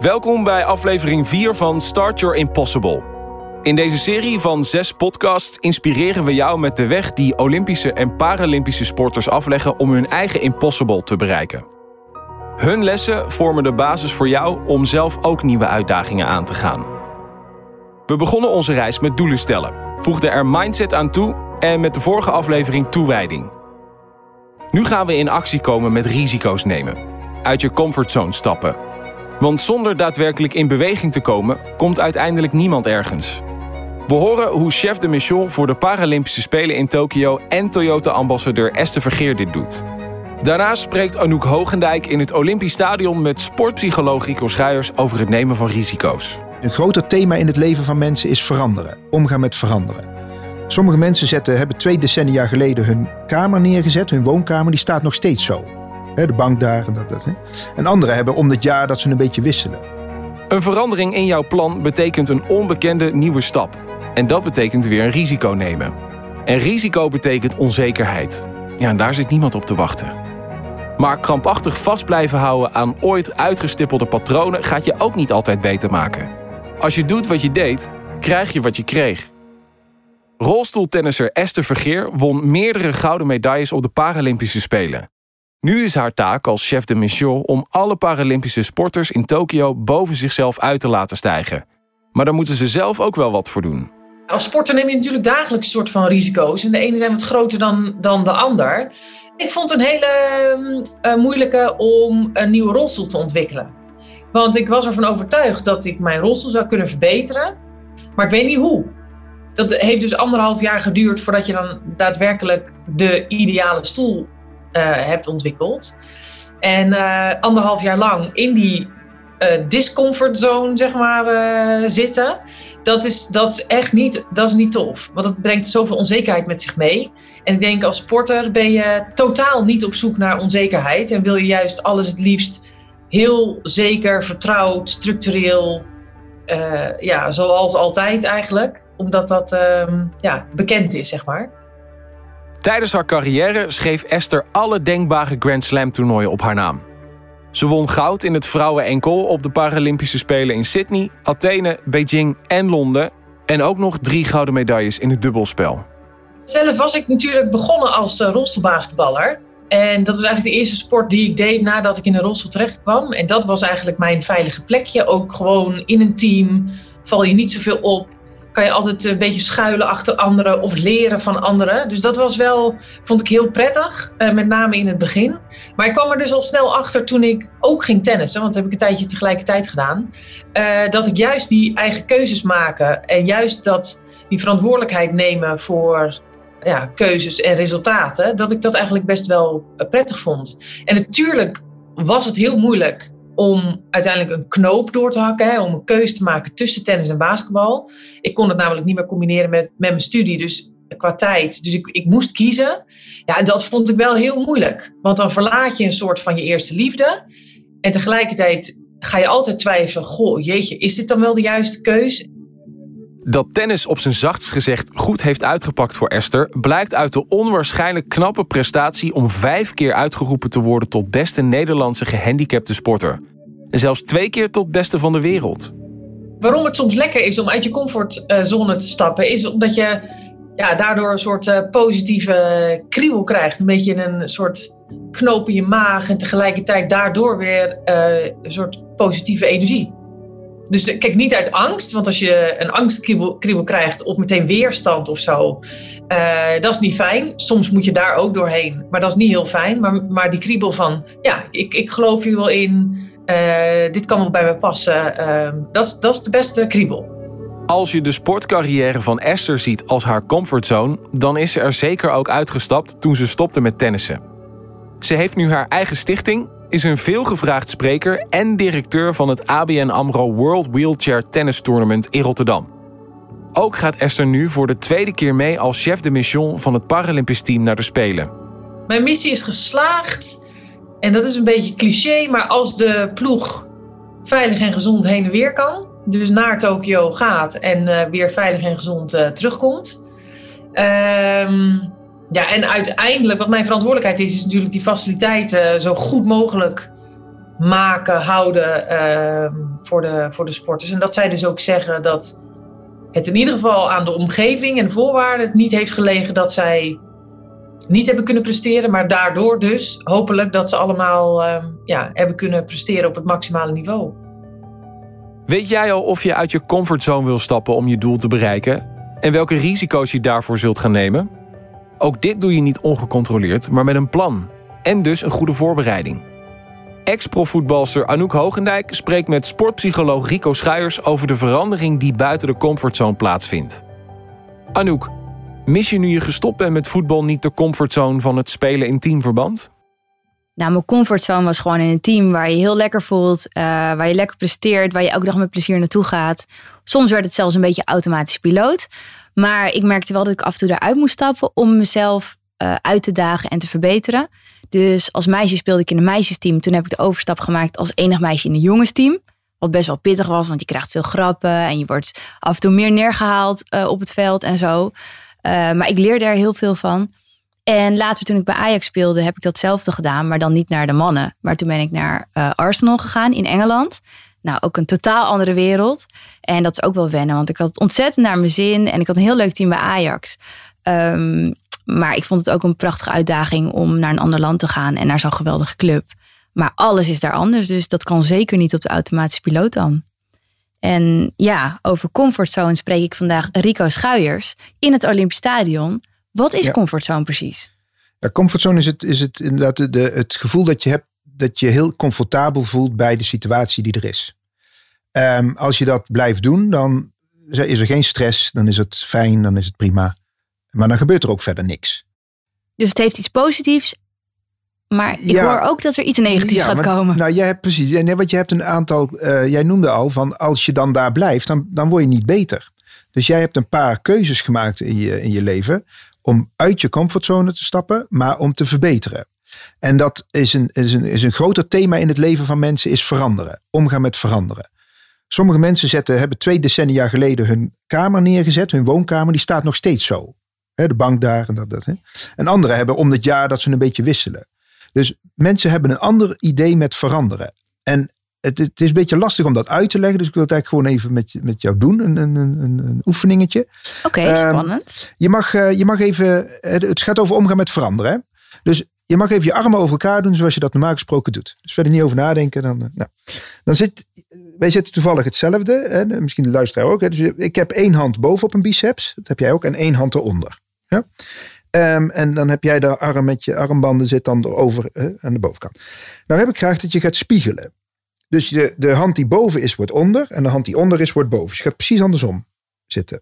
Welkom bij aflevering 4 van Start Your Impossible. In deze serie van zes podcasts inspireren we jou met de weg die Olympische en Paralympische sporters afleggen om hun eigen impossible te bereiken. Hun lessen vormen de basis voor jou om zelf ook nieuwe uitdagingen aan te gaan. We begonnen onze reis met doelen stellen, voegden er mindset aan toe en met de vorige aflevering toewijding. Nu gaan we in actie komen met risico's nemen, uit je comfortzone stappen. Want zonder daadwerkelijk in beweging te komen, komt uiteindelijk niemand ergens. We horen hoe chef de mission voor de Paralympische Spelen in Tokio en Toyota-ambassadeur Esther Vergeer dit doet. Daarnaast spreekt Anouk Hogendijk in het Olympisch Stadion met sportpsycholoog Rico Schuijers over het nemen van risico's. Een groter thema in het leven van mensen is veranderen, omgaan met veranderen. Sommige mensen zetten, hebben twee decennia geleden hun kamer neergezet, hun woonkamer, die staat nog steeds zo. De bank daar en dat. dat En anderen hebben om het jaar dat ze een beetje wisselen. Een verandering in jouw plan betekent een onbekende nieuwe stap. En dat betekent weer een risico nemen. En risico betekent onzekerheid. Ja, en daar zit niemand op te wachten. Maar krampachtig vast blijven houden aan ooit uitgestippelde patronen gaat je ook niet altijd beter maken. Als je doet wat je deed, krijg je wat je kreeg. Rolstoeltennisser Esther Vergeer won meerdere gouden medailles op de Paralympische Spelen. Nu is haar taak als chef de mission om alle Paralympische sporters in Tokio boven zichzelf uit te laten stijgen. Maar daar moeten ze zelf ook wel wat voor doen. Als sporter neem je natuurlijk dagelijks een soort van risico's. En de ene zijn wat groter dan, dan de ander. Ik vond het een hele uh, moeilijke om een nieuwe rolstoel te ontwikkelen. Want ik was ervan overtuigd dat ik mijn rolstoel zou kunnen verbeteren. Maar ik weet niet hoe. Dat heeft dus anderhalf jaar geduurd voordat je dan daadwerkelijk de ideale stoel hebt ontwikkeld. En uh, anderhalf jaar lang in die uh, discomfort zone, zeg maar, zitten. Dat is, dat is echt niet, dat is niet tof. Want dat brengt zoveel onzekerheid met zich mee. En ik denk als sporter ben je totaal niet op zoek naar onzekerheid. En wil je juist alles het liefst heel zeker, vertrouwd, structureel. ja, zoals altijd eigenlijk. Omdat dat uh, ja, bekend is, zeg maar. Tijdens haar carrière schreef Esther alle denkbare Grand Slam toernooien op haar naam. Ze won goud in het vrouwen-enkel op de Paralympische Spelen in Sydney, Athene, Beijing en Londen. En ook nog drie gouden medailles in het dubbelspel. Zelf was ik natuurlijk begonnen als uh, rolstoelbasketballer. En dat was eigenlijk de eerste sport die ik deed nadat ik in een rolstoel terecht kwam. En dat was eigenlijk mijn veilige plekje. Ook gewoon in een team val je niet zoveel op kan je altijd een beetje schuilen achter anderen of leren van anderen. Dus dat was wel, vond ik heel prettig, uh, met name in het begin. Maar ik kwam er dus al snel achter toen ik ook ging tennissen, want dat heb ik een tijdje tegelijkertijd gedaan. Uh, dat ik juist die eigen keuzes maken en juist dat die verantwoordelijkheid nemen voor ja, keuzes en resultaten, dat ik dat eigenlijk best wel uh, prettig vond. En natuurlijk was het heel moeilijk om uiteindelijk een knoop door te hakken, om een keuze te maken tussen tennis en basketbal. Ik kon het namelijk niet meer combineren met, met mijn studie, dus qua tijd. Dus ik, ik moest kiezen. Ja, dat vond ik wel heel moeilijk. Want dan verlaat je een soort van je eerste liefde. En tegelijkertijd ga je altijd twijfelen: goh, jeetje, is dit dan wel de juiste keus? Dat tennis op zijn zachtst gezegd goed heeft uitgepakt voor Esther blijkt uit de onwaarschijnlijk knappe prestatie om vijf keer uitgeroepen te worden tot beste Nederlandse gehandicapte sporter. En zelfs twee keer tot beste van de wereld. Waarom het soms lekker is om uit je comfortzone te stappen, is omdat je ja, daardoor een soort uh, positieve kriebel krijgt. Een beetje een soort knoop in je maag en tegelijkertijd daardoor weer uh, een soort positieve energie. Dus kijk, niet uit angst, want als je een angstkriebel krijgt of meteen weerstand of zo, uh, dat is niet fijn. Soms moet je daar ook doorheen, maar dat is niet heel fijn. Maar, maar die kriebel van, ja, ik, ik geloof hier wel in, uh, dit kan wel bij me passen, uh, dat, is, dat is de beste kriebel. Als je de sportcarrière van Esther ziet als haar comfortzone, dan is ze er zeker ook uitgestapt toen ze stopte met tennissen. Ze heeft nu haar eigen stichting is een veelgevraagd spreker en directeur van het ABN AMRO World Wheelchair Tennis Tournament in Rotterdam. Ook gaat Esther nu voor de tweede keer mee als chef de mission van het Paralympisch team naar de Spelen. Mijn missie is geslaagd en dat is een beetje cliché, maar als de ploeg veilig en gezond heen en weer kan, dus naar Tokio gaat en uh, weer veilig en gezond uh, terugkomt. Ehm ja, en uiteindelijk, wat mijn verantwoordelijkheid is, is natuurlijk die faciliteiten zo goed mogelijk maken, houden ehm, voor, de, voor de sporters. En dat zij dus ook zeggen dat het in ieder geval aan de omgeving en de voorwaarden niet heeft gelegen dat zij niet hebben kunnen presteren. Maar daardoor dus hopelijk dat ze allemaal ehm, ja, hebben kunnen presteren op het maximale niveau. Weet jij al of je uit je comfortzone wil stappen om je doel te bereiken? En welke risico's je daarvoor zult gaan nemen? Ook dit doe je niet ongecontroleerd, maar met een plan. En dus een goede voorbereiding. Ex-profvoetbalster Anouk Hogendijk spreekt met sportpsycholoog Rico Schuijers over de verandering die buiten de comfortzone plaatsvindt. Anouk, mis je nu je gestopt bent met voetbal niet de comfortzone van het spelen in teamverband? Nou, mijn comfortzone was gewoon in een team waar je heel lekker voelt, uh, waar je lekker presteert, waar je elke dag met plezier naartoe gaat. Soms werd het zelfs een beetje automatisch piloot. Maar ik merkte wel dat ik af en toe eruit moest stappen om mezelf uh, uit te dagen en te verbeteren. Dus als meisje speelde ik in een meisjesteam. Toen heb ik de overstap gemaakt als enig meisje in een jongensteam. Wat best wel pittig was, want je krijgt veel grappen en je wordt af en toe meer neergehaald uh, op het veld en zo. Uh, maar ik leerde er heel veel van. En later toen ik bij Ajax speelde, heb ik datzelfde gedaan, maar dan niet naar de mannen. Maar toen ben ik naar uh, Arsenal gegaan in Engeland. Nou, ook een totaal andere wereld. En dat is ook wel wennen, want ik had ontzettend naar mijn zin. En ik had een heel leuk team bij Ajax. Um, maar ik vond het ook een prachtige uitdaging om naar een ander land te gaan en naar zo'n geweldige club. Maar alles is daar anders, dus dat kan zeker niet op de automatische piloot dan. En ja, over comfortzone spreek ik vandaag Rico Schuijers in het Olympisch Stadion. Wat is ja. comfortzone precies? Ja, comfortzone is het, is het inderdaad de, de, het gevoel dat je hebt dat je heel comfortabel voelt bij de situatie die er is. Um, als je dat blijft doen, dan is er geen stress, dan is het fijn, dan is het prima. Maar dan gebeurt er ook verder niks. Dus het heeft iets positiefs. Maar ik ja, hoor ook dat er iets negatiefs ja, gaat maar, komen. Nou, jij hebt precies. Nee, want je hebt een aantal. Uh, jij noemde al van als je dan daar blijft, dan, dan word je niet beter. Dus jij hebt een paar keuzes gemaakt in je, in je leven. Om uit je comfortzone te stappen, maar om te verbeteren. En dat is een, is, een, is een groter thema in het leven van mensen, is veranderen. Omgaan met veranderen. Sommige mensen zetten, hebben twee decennia geleden hun kamer neergezet, hun woonkamer, die staat nog steeds zo. De bank daar en dat. dat. En anderen hebben om het jaar dat ze een beetje wisselen. Dus mensen hebben een ander idee met veranderen. En het, het, is een beetje lastig om dat uit te leggen. Dus ik wil het eigenlijk gewoon even met, met jou doen. Een, een, een, een oefeningetje. Oké, okay, spannend. Um, je, mag, uh, je mag even. Het gaat over omgaan met veranderen. Hè? Dus je mag even je armen over elkaar doen zoals je dat normaal gesproken doet. Dus verder niet over nadenken. Dan, uh, nou. dan zit. Wij zitten toevallig hetzelfde. Hè? Misschien de luisteraar ook. Hè? Dus ik heb één hand bovenop een biceps. Dat heb jij ook. En één hand eronder. Ja? Um, en dan heb jij de arm met je armbanden zit dan over uh, aan de bovenkant. Nou heb ik graag dat je gaat spiegelen. Dus de, de hand die boven is, wordt onder. En de hand die onder is, wordt boven. Dus je gaat precies andersom zitten.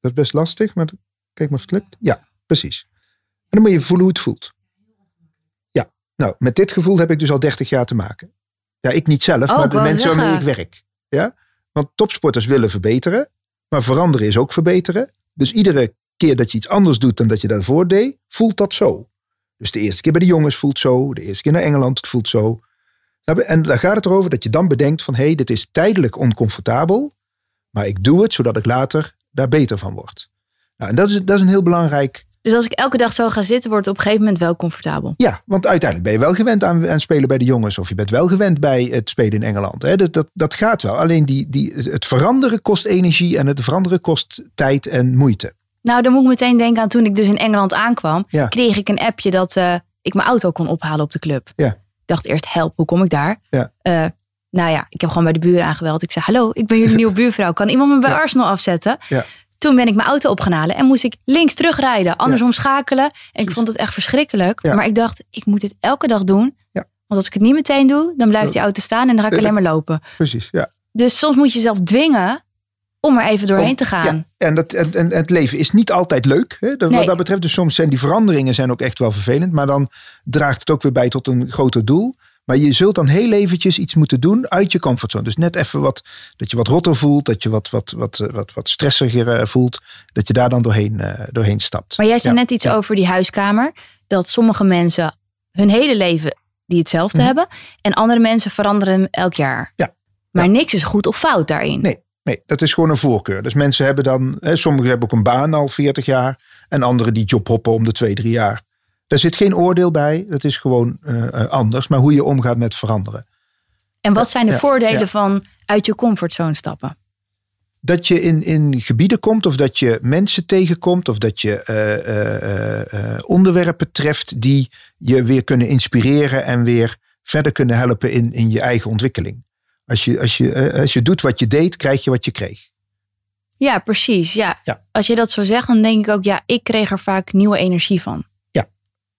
Dat is best lastig, maar kijk maar of het lukt. Ja, precies. En dan moet je voelen hoe het voelt. Ja, nou, met dit gevoel heb ik dus al 30 jaar te maken. Ja, ik niet zelf, oh, maar de mensen waarmee ik werk. Ja? Want topsporters willen verbeteren, maar veranderen is ook verbeteren. Dus iedere keer dat je iets anders doet dan dat je daarvoor deed, voelt dat zo. Dus de eerste keer bij de jongens voelt zo, de eerste keer naar Engeland, het voelt zo. En daar gaat het erover dat je dan bedenkt van hé, hey, dit is tijdelijk oncomfortabel, maar ik doe het zodat ik later daar beter van word. Nou, en dat is, dat is een heel belangrijk. Dus als ik elke dag zo ga zitten, wordt het op een gegeven moment wel comfortabel. Ja, want uiteindelijk ben je wel gewend aan, aan spelen bij de jongens. Of je bent wel gewend bij het spelen in Engeland. Hè. Dat, dat, dat gaat wel. Alleen die, die, het veranderen kost energie en het veranderen kost tijd en moeite. Nou, dan moet ik meteen denken aan toen ik dus in Engeland aankwam. Ja. Kreeg ik een appje dat uh, ik mijn auto kon ophalen op de club. Ja. Ik dacht eerst, help, hoe kom ik daar? Ja. Uh, nou ja, ik heb gewoon bij de buren aangebeld. Ik zei, hallo, ik ben jullie nieuwe buurvrouw. Kan iemand me bij ja. Arsenal afzetten? Ja. Toen ben ik mijn auto opgehalen en moest ik links terugrijden. Andersom schakelen. En ik vond het echt verschrikkelijk. Maar ik dacht, ik moet dit elke dag doen. Want als ik het niet meteen doe, dan blijft die auto staan en dan ga ik alleen maar lopen. Precies, ja. Dus soms moet je jezelf dwingen om er even doorheen om, te gaan. Ja, en, dat, en, en het leven is niet altijd leuk. Hè? Dat, nee. Wat dat betreft, dus soms zijn die veranderingen zijn ook echt wel vervelend. Maar dan draagt het ook weer bij tot een groter doel. Maar je zult dan heel eventjes iets moeten doen uit je comfortzone. Dus net even wat, dat je wat rotter voelt, dat je wat, wat, wat, wat, wat stressiger voelt. Dat je daar dan doorheen, uh, doorheen stapt. Maar jij zei ja. net iets ja. over die huiskamer. Dat sommige mensen hun hele leven die hetzelfde Mhm. hebben. En andere mensen veranderen elk jaar. Ja. Maar niks is goed of fout daarin. Nee. Nee, dat is gewoon een voorkeur. Dus mensen hebben dan, hè, sommigen hebben ook een baan al 40 jaar. En anderen die job hoppen om de twee, drie jaar. Daar zit geen oordeel bij. Dat is gewoon uh, anders. Maar hoe je omgaat met veranderen. En wat zijn de voordelen van uit je comfortzone stappen? Dat je in, in gebieden komt of dat je mensen tegenkomt of dat je uh, onderwerpen treft die je weer kunnen inspireren en weer verder kunnen helpen in, in je eigen ontwikkeling. Als je, als, je, als je doet wat je deed, krijg je wat je kreeg. Ja, precies. Ja. Als je dat zo zegt, dan denk ik ook, ja, ik kreeg er vaak nieuwe energie van. Ja,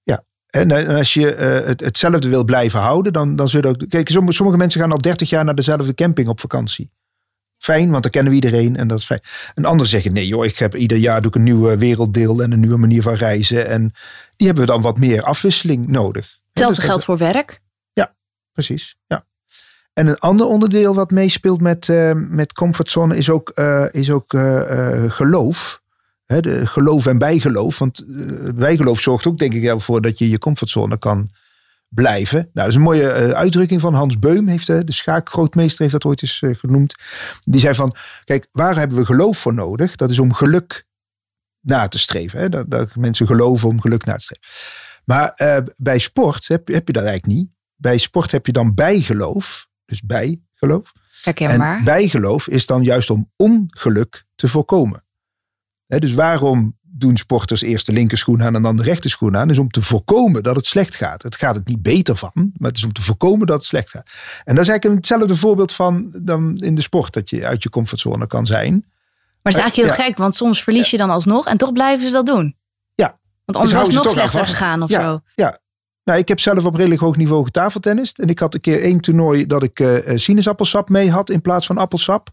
ja. En als je het, hetzelfde wil blijven houden, dan, dan zul je ook. Kijk, sommige mensen gaan al 30 jaar naar dezelfde camping op vakantie. Fijn, want dan kennen we iedereen en dat is fijn. Een ander zeggen, nee joh, ik heb ieder jaar doe ik een nieuwe werelddeel en een nieuwe manier van reizen. En die hebben we dan wat meer afwisseling nodig. Hetzelfde geldt voor werk. Ja, precies. Ja. En een ander onderdeel wat meespeelt met, uh, met comfortzone is ook, uh, is ook uh, geloof. De geloof en bijgeloof. Want bijgeloof zorgt ook denk ik ervoor dat je je comfortzone kan blijven. Nou, dat is een mooie uitdrukking van Hans Beum. Heeft, de schaakgrootmeester heeft dat ooit eens genoemd. Die zei van, kijk, waar hebben we geloof voor nodig? Dat is om geluk na te streven. Hè? Dat, dat mensen geloven om geluk na te streven. Maar bij sport heb, heb je dat eigenlijk niet. Bij sport heb je dan bijgeloof dus bijgeloof. Herkenbaar. En bijgeloof is dan juist om ongeluk te voorkomen. dus waarom doen sporters eerst de linkerschoen aan en dan de rechterschoen aan? Is om te voorkomen dat het slecht gaat. Het gaat het niet beter van, maar het is om te voorkomen dat het slecht gaat. En dat is eigenlijk hetzelfde voorbeeld van dan in de sport, dat je uit je comfortzone kan zijn. Maar het is eigenlijk heel gek, want soms verlies je dan alsnog en toch blijven ze dat doen. Ja. Want anders was het nog slechter gegaan of ja, zo. Ja, nou, ik heb zelf op redelijk hoog niveau getafeltennist. En ik had een keer één toernooi dat ik uh, sinaasappelsap mee had in plaats van appelsap.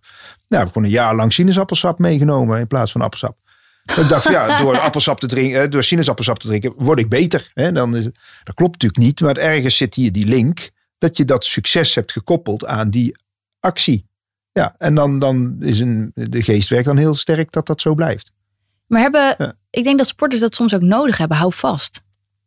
Nou, heb ik gewoon een jaar lang sinaasappelsap meegenomen in plaats van appelsap. ik dacht, ja, door appelsap te drinken, eh, door sinaasappelsap te drinken, word ik beter. Hè? Dan is, dat klopt natuurlijk niet, maar ergens zit hier die link dat je dat succes hebt gekoppeld aan die actie. Ja, en dan, dan is een, de geestwerk dan heel sterk dat dat zo blijft. Maar hebben, ik denk dat sporters dat soms ook nodig hebben. Hou vast.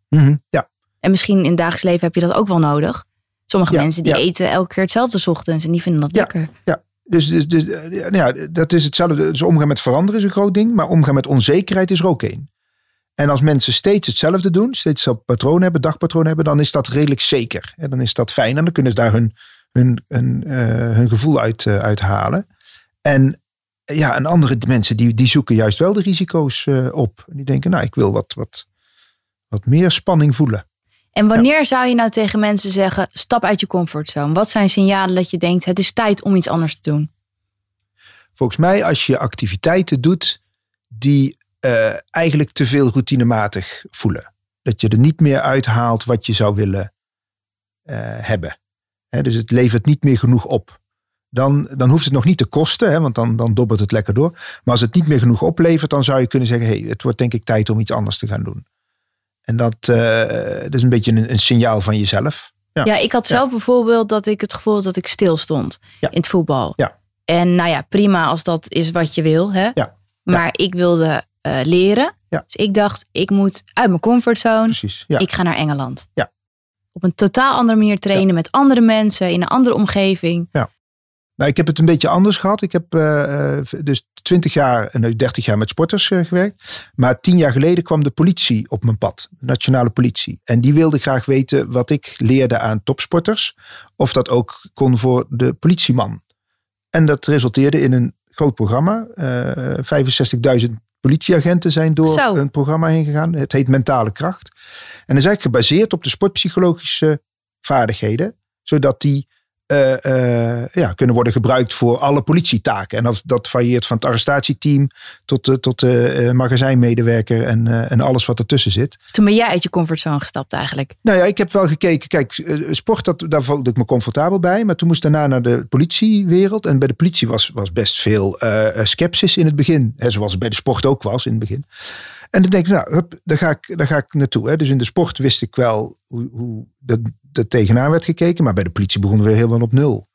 Mm Ja. En misschien in het dagelijks leven heb je dat ook wel nodig. Sommige mensen die eten elke keer hetzelfde ochtends en die vinden dat lekker. Ja, dus, dus, dus eh, ja, dat is hetzelfde. Dus omgaan met veranderen is een groot ding, maar omgaan met onzekerheid is er ook één. En als mensen steeds hetzelfde doen, steeds dat patroon hebben, dagpatroon hebben, dan is dat redelijk zeker. En dan is dat fijn en dan kunnen ze daar hun, hun, hun, uh, hun gevoel uit, uh, uithalen. En ja, en andere mensen die, die zoeken juist wel de risico's uh, op. Die denken, nou, ik wil wat, wat, wat meer spanning voelen. En wanneer zou je nou tegen mensen zeggen: stap uit je comfortzone? Wat zijn signalen dat je denkt: het is tijd om iets anders te doen? Volgens mij, als je activiteiten doet die uh, eigenlijk te veel routinematig voelen. Dat je er niet meer uithaalt wat je zou willen uh, hebben. He, dus het levert niet meer genoeg op. Dan, dan hoeft het nog niet te kosten, hè, want dan, dan dobbert het lekker door. Maar als het niet meer genoeg oplevert, dan zou je kunnen zeggen: hey, het wordt denk ik tijd om iets anders te gaan doen. En dat, uh, dat is een beetje een, een, signaal van jezelf. Ja, ja ik had zelf bijvoorbeeld dat ik het gevoel had dat ik stil stond in het voetbal. Ja. En nou ja, prima als dat is wat je wil. Hè? Ja. Maar ik wilde uh, leren. Ja. Dus ik dacht, ik moet uit mijn comfortzone. Precies. Ja. Ik ga naar Engeland. Ja. Op een totaal andere manier trainen met andere mensen in een andere omgeving. Ja. Nou, ik heb het een beetje anders gehad. Ik heb uh, dus 20 jaar en 30 jaar met sporters uh, gewerkt. Maar tien jaar geleden kwam de politie op mijn pad, de nationale politie. En die wilde graag weten wat ik leerde aan topsporters. Of dat ook kon voor de politieman. En dat resulteerde in een groot programma. Uh, 65.000 politieagenten zijn door Zo. een programma heen gegaan. Het heet Mentale Kracht. En is eigenlijk gebaseerd op de sportpsychologische vaardigheden. Zodat die uh, uh, ja, kunnen worden gebruikt voor alle politietaken. En dat, dat varieert van het arrestatieteam tot, uh, tot de magazijnmedewerker en, en alles wat ertussen zit. Dus toen ben jij uit je comfortzone gestapt eigenlijk? Nou ja, ik heb wel gekeken. Kijk, sport, dat, daar voelde ik me comfortabel bij. Maar toen moest daarna naar de politiewereld. En bij de politie was, was best veel sceptisch in het begin. Hè, zoals bij de sport ook was in het begin. En dan denk ik, nou, hup, daar, ga ik, daar ga ik naartoe. Hè. Dus in de sport wist ik wel hoe, hoe dat, dat tegenaan werd gekeken. Maar bij de politie begonnen we helemaal op nul.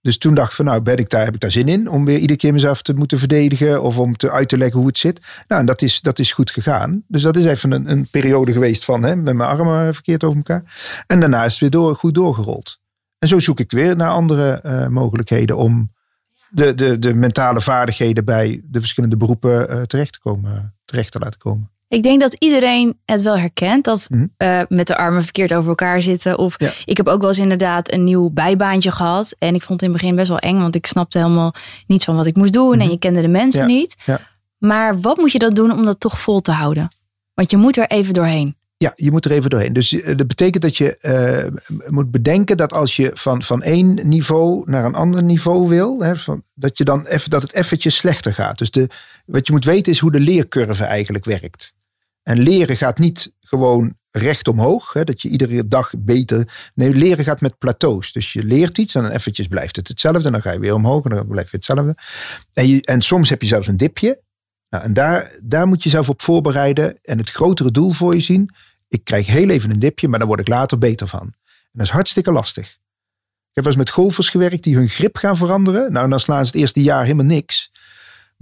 Dus toen dacht ik van, nou, ben ik daar, heb ik daar zin in om weer iedere keer mezelf te moeten verdedigen of om te uit te leggen hoe het zit. Nou, en dat is, dat is goed gegaan. Dus dat is even een, een periode geweest van, hè, met mijn armen verkeerd over elkaar. En daarna is het weer door, goed doorgerold. En zo zoek ik weer naar andere uh, mogelijkheden om de, de, de mentale vaardigheden bij de verschillende beroepen uh, terecht, te komen, terecht te laten komen. Ik denk dat iedereen het wel herkent. Dat Mhm. eh, met de armen verkeerd over elkaar zitten. Of Ja. ik heb ook wel eens inderdaad een nieuw bijbaantje gehad. En ik vond het in het begin best wel eng. Want ik snapte helemaal niets van wat ik moest doen. En je kende de mensen Mhm. Ja. niet. Ja. Maar wat moet je dan doen om dat toch vol te houden? Want je moet er even doorheen. Ja, je moet er even doorheen. Dus eh, dat betekent dat je eh, moet bedenken dat als je van, van één niveau naar een ander niveau wil, hè, van, dat, je dan even, dat het eventjes slechter gaat. Dus de, wat je moet weten is hoe de leercurve eigenlijk werkt. En leren gaat niet gewoon recht omhoog, hè, dat je iedere dag beter. Nee, leren gaat met plateaus. Dus je leert iets en dan eventjes blijft het hetzelfde. Dan ga je weer omhoog en dan blijft het hetzelfde. En, je, soms heb je zelfs een dipje. Nou, en daar, daar moet je zelf op voorbereiden en het grotere doel voor je zien. Ik krijg heel even een dipje, maar daar word ik later beter van. En dat is hartstikke lastig. Ik heb wel eens met golfers gewerkt die hun grip gaan veranderen. Nou, dan slaan ze het eerste jaar helemaal niks.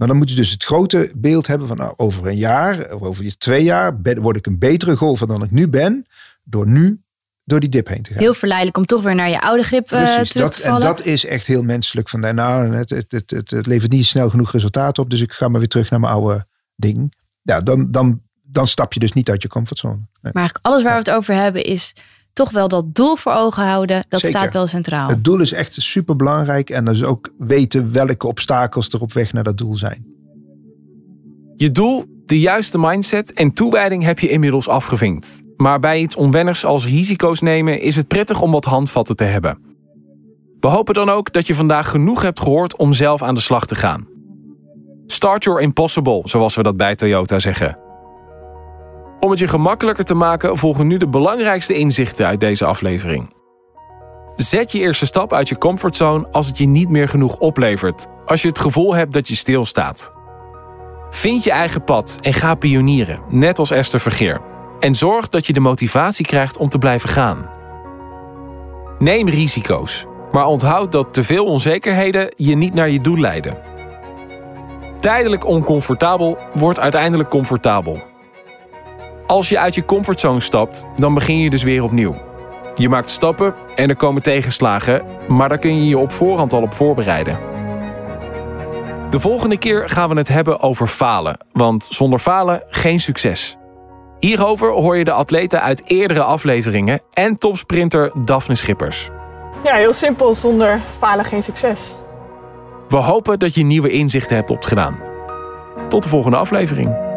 Maar dan moeten ze dus het grote beeld hebben van nou, over een jaar, of over twee jaar, ben- word ik een betere golfer dan ik nu ben, door nu door die dip heen te gaan. Heel verleidelijk om toch weer naar je oude grip eh, terug dat, te en vallen. dat is echt heel menselijk. Van, nou, het, het, het, het, het levert niet snel genoeg resultaat op, dus ik ga maar weer terug naar mijn oude ding. Ja, dan, dan, dan stap je dus niet uit je comfortzone. Nee. Maar eigenlijk alles waar we het over hebben is toch wel dat doel voor ogen houden. Dat Zeker. staat wel centraal. Het doel is echt super belangrijk en dus ook weten welke obstakels er op weg naar dat doel zijn. Je doel, de juiste mindset en toewijding heb je inmiddels afgevinkt. Maar bij iets onwennigs als risico's nemen is het prettig om wat handvatten te hebben. We hopen dan ook dat je vandaag genoeg hebt gehoord om zelf aan de slag te gaan. Start your impossible, zoals we dat bij Toyota zeggen. Om het je gemakkelijker te maken volgen nu de belangrijkste inzichten uit deze aflevering. Zet je eerste stap uit je comfortzone als het je niet meer genoeg oplevert. Als je het gevoel hebt dat je stilstaat. Vind je eigen pad en ga pionieren, net als Esther Vergeer. En zorg dat je de motivatie krijgt om te blijven gaan. Neem risico's, maar onthoud dat te veel onzekerheden je niet naar je doel leiden. Tijdelijk oncomfortabel wordt uiteindelijk comfortabel. Als je uit je comfortzone stapt, dan begin je dus weer opnieuw. Je maakt stappen en er komen tegenslagen, maar daar kun je je op voorhand al op voorbereiden. De volgende keer gaan we het hebben over falen, want zonder falen geen succes. Hierover hoor je de atleten uit eerdere afleveringen en topsprinter Daphne Schippers. Ja, heel simpel. Zonder falen geen succes. We hopen dat je nieuwe inzichten hebt opgedaan. Tot de volgende aflevering.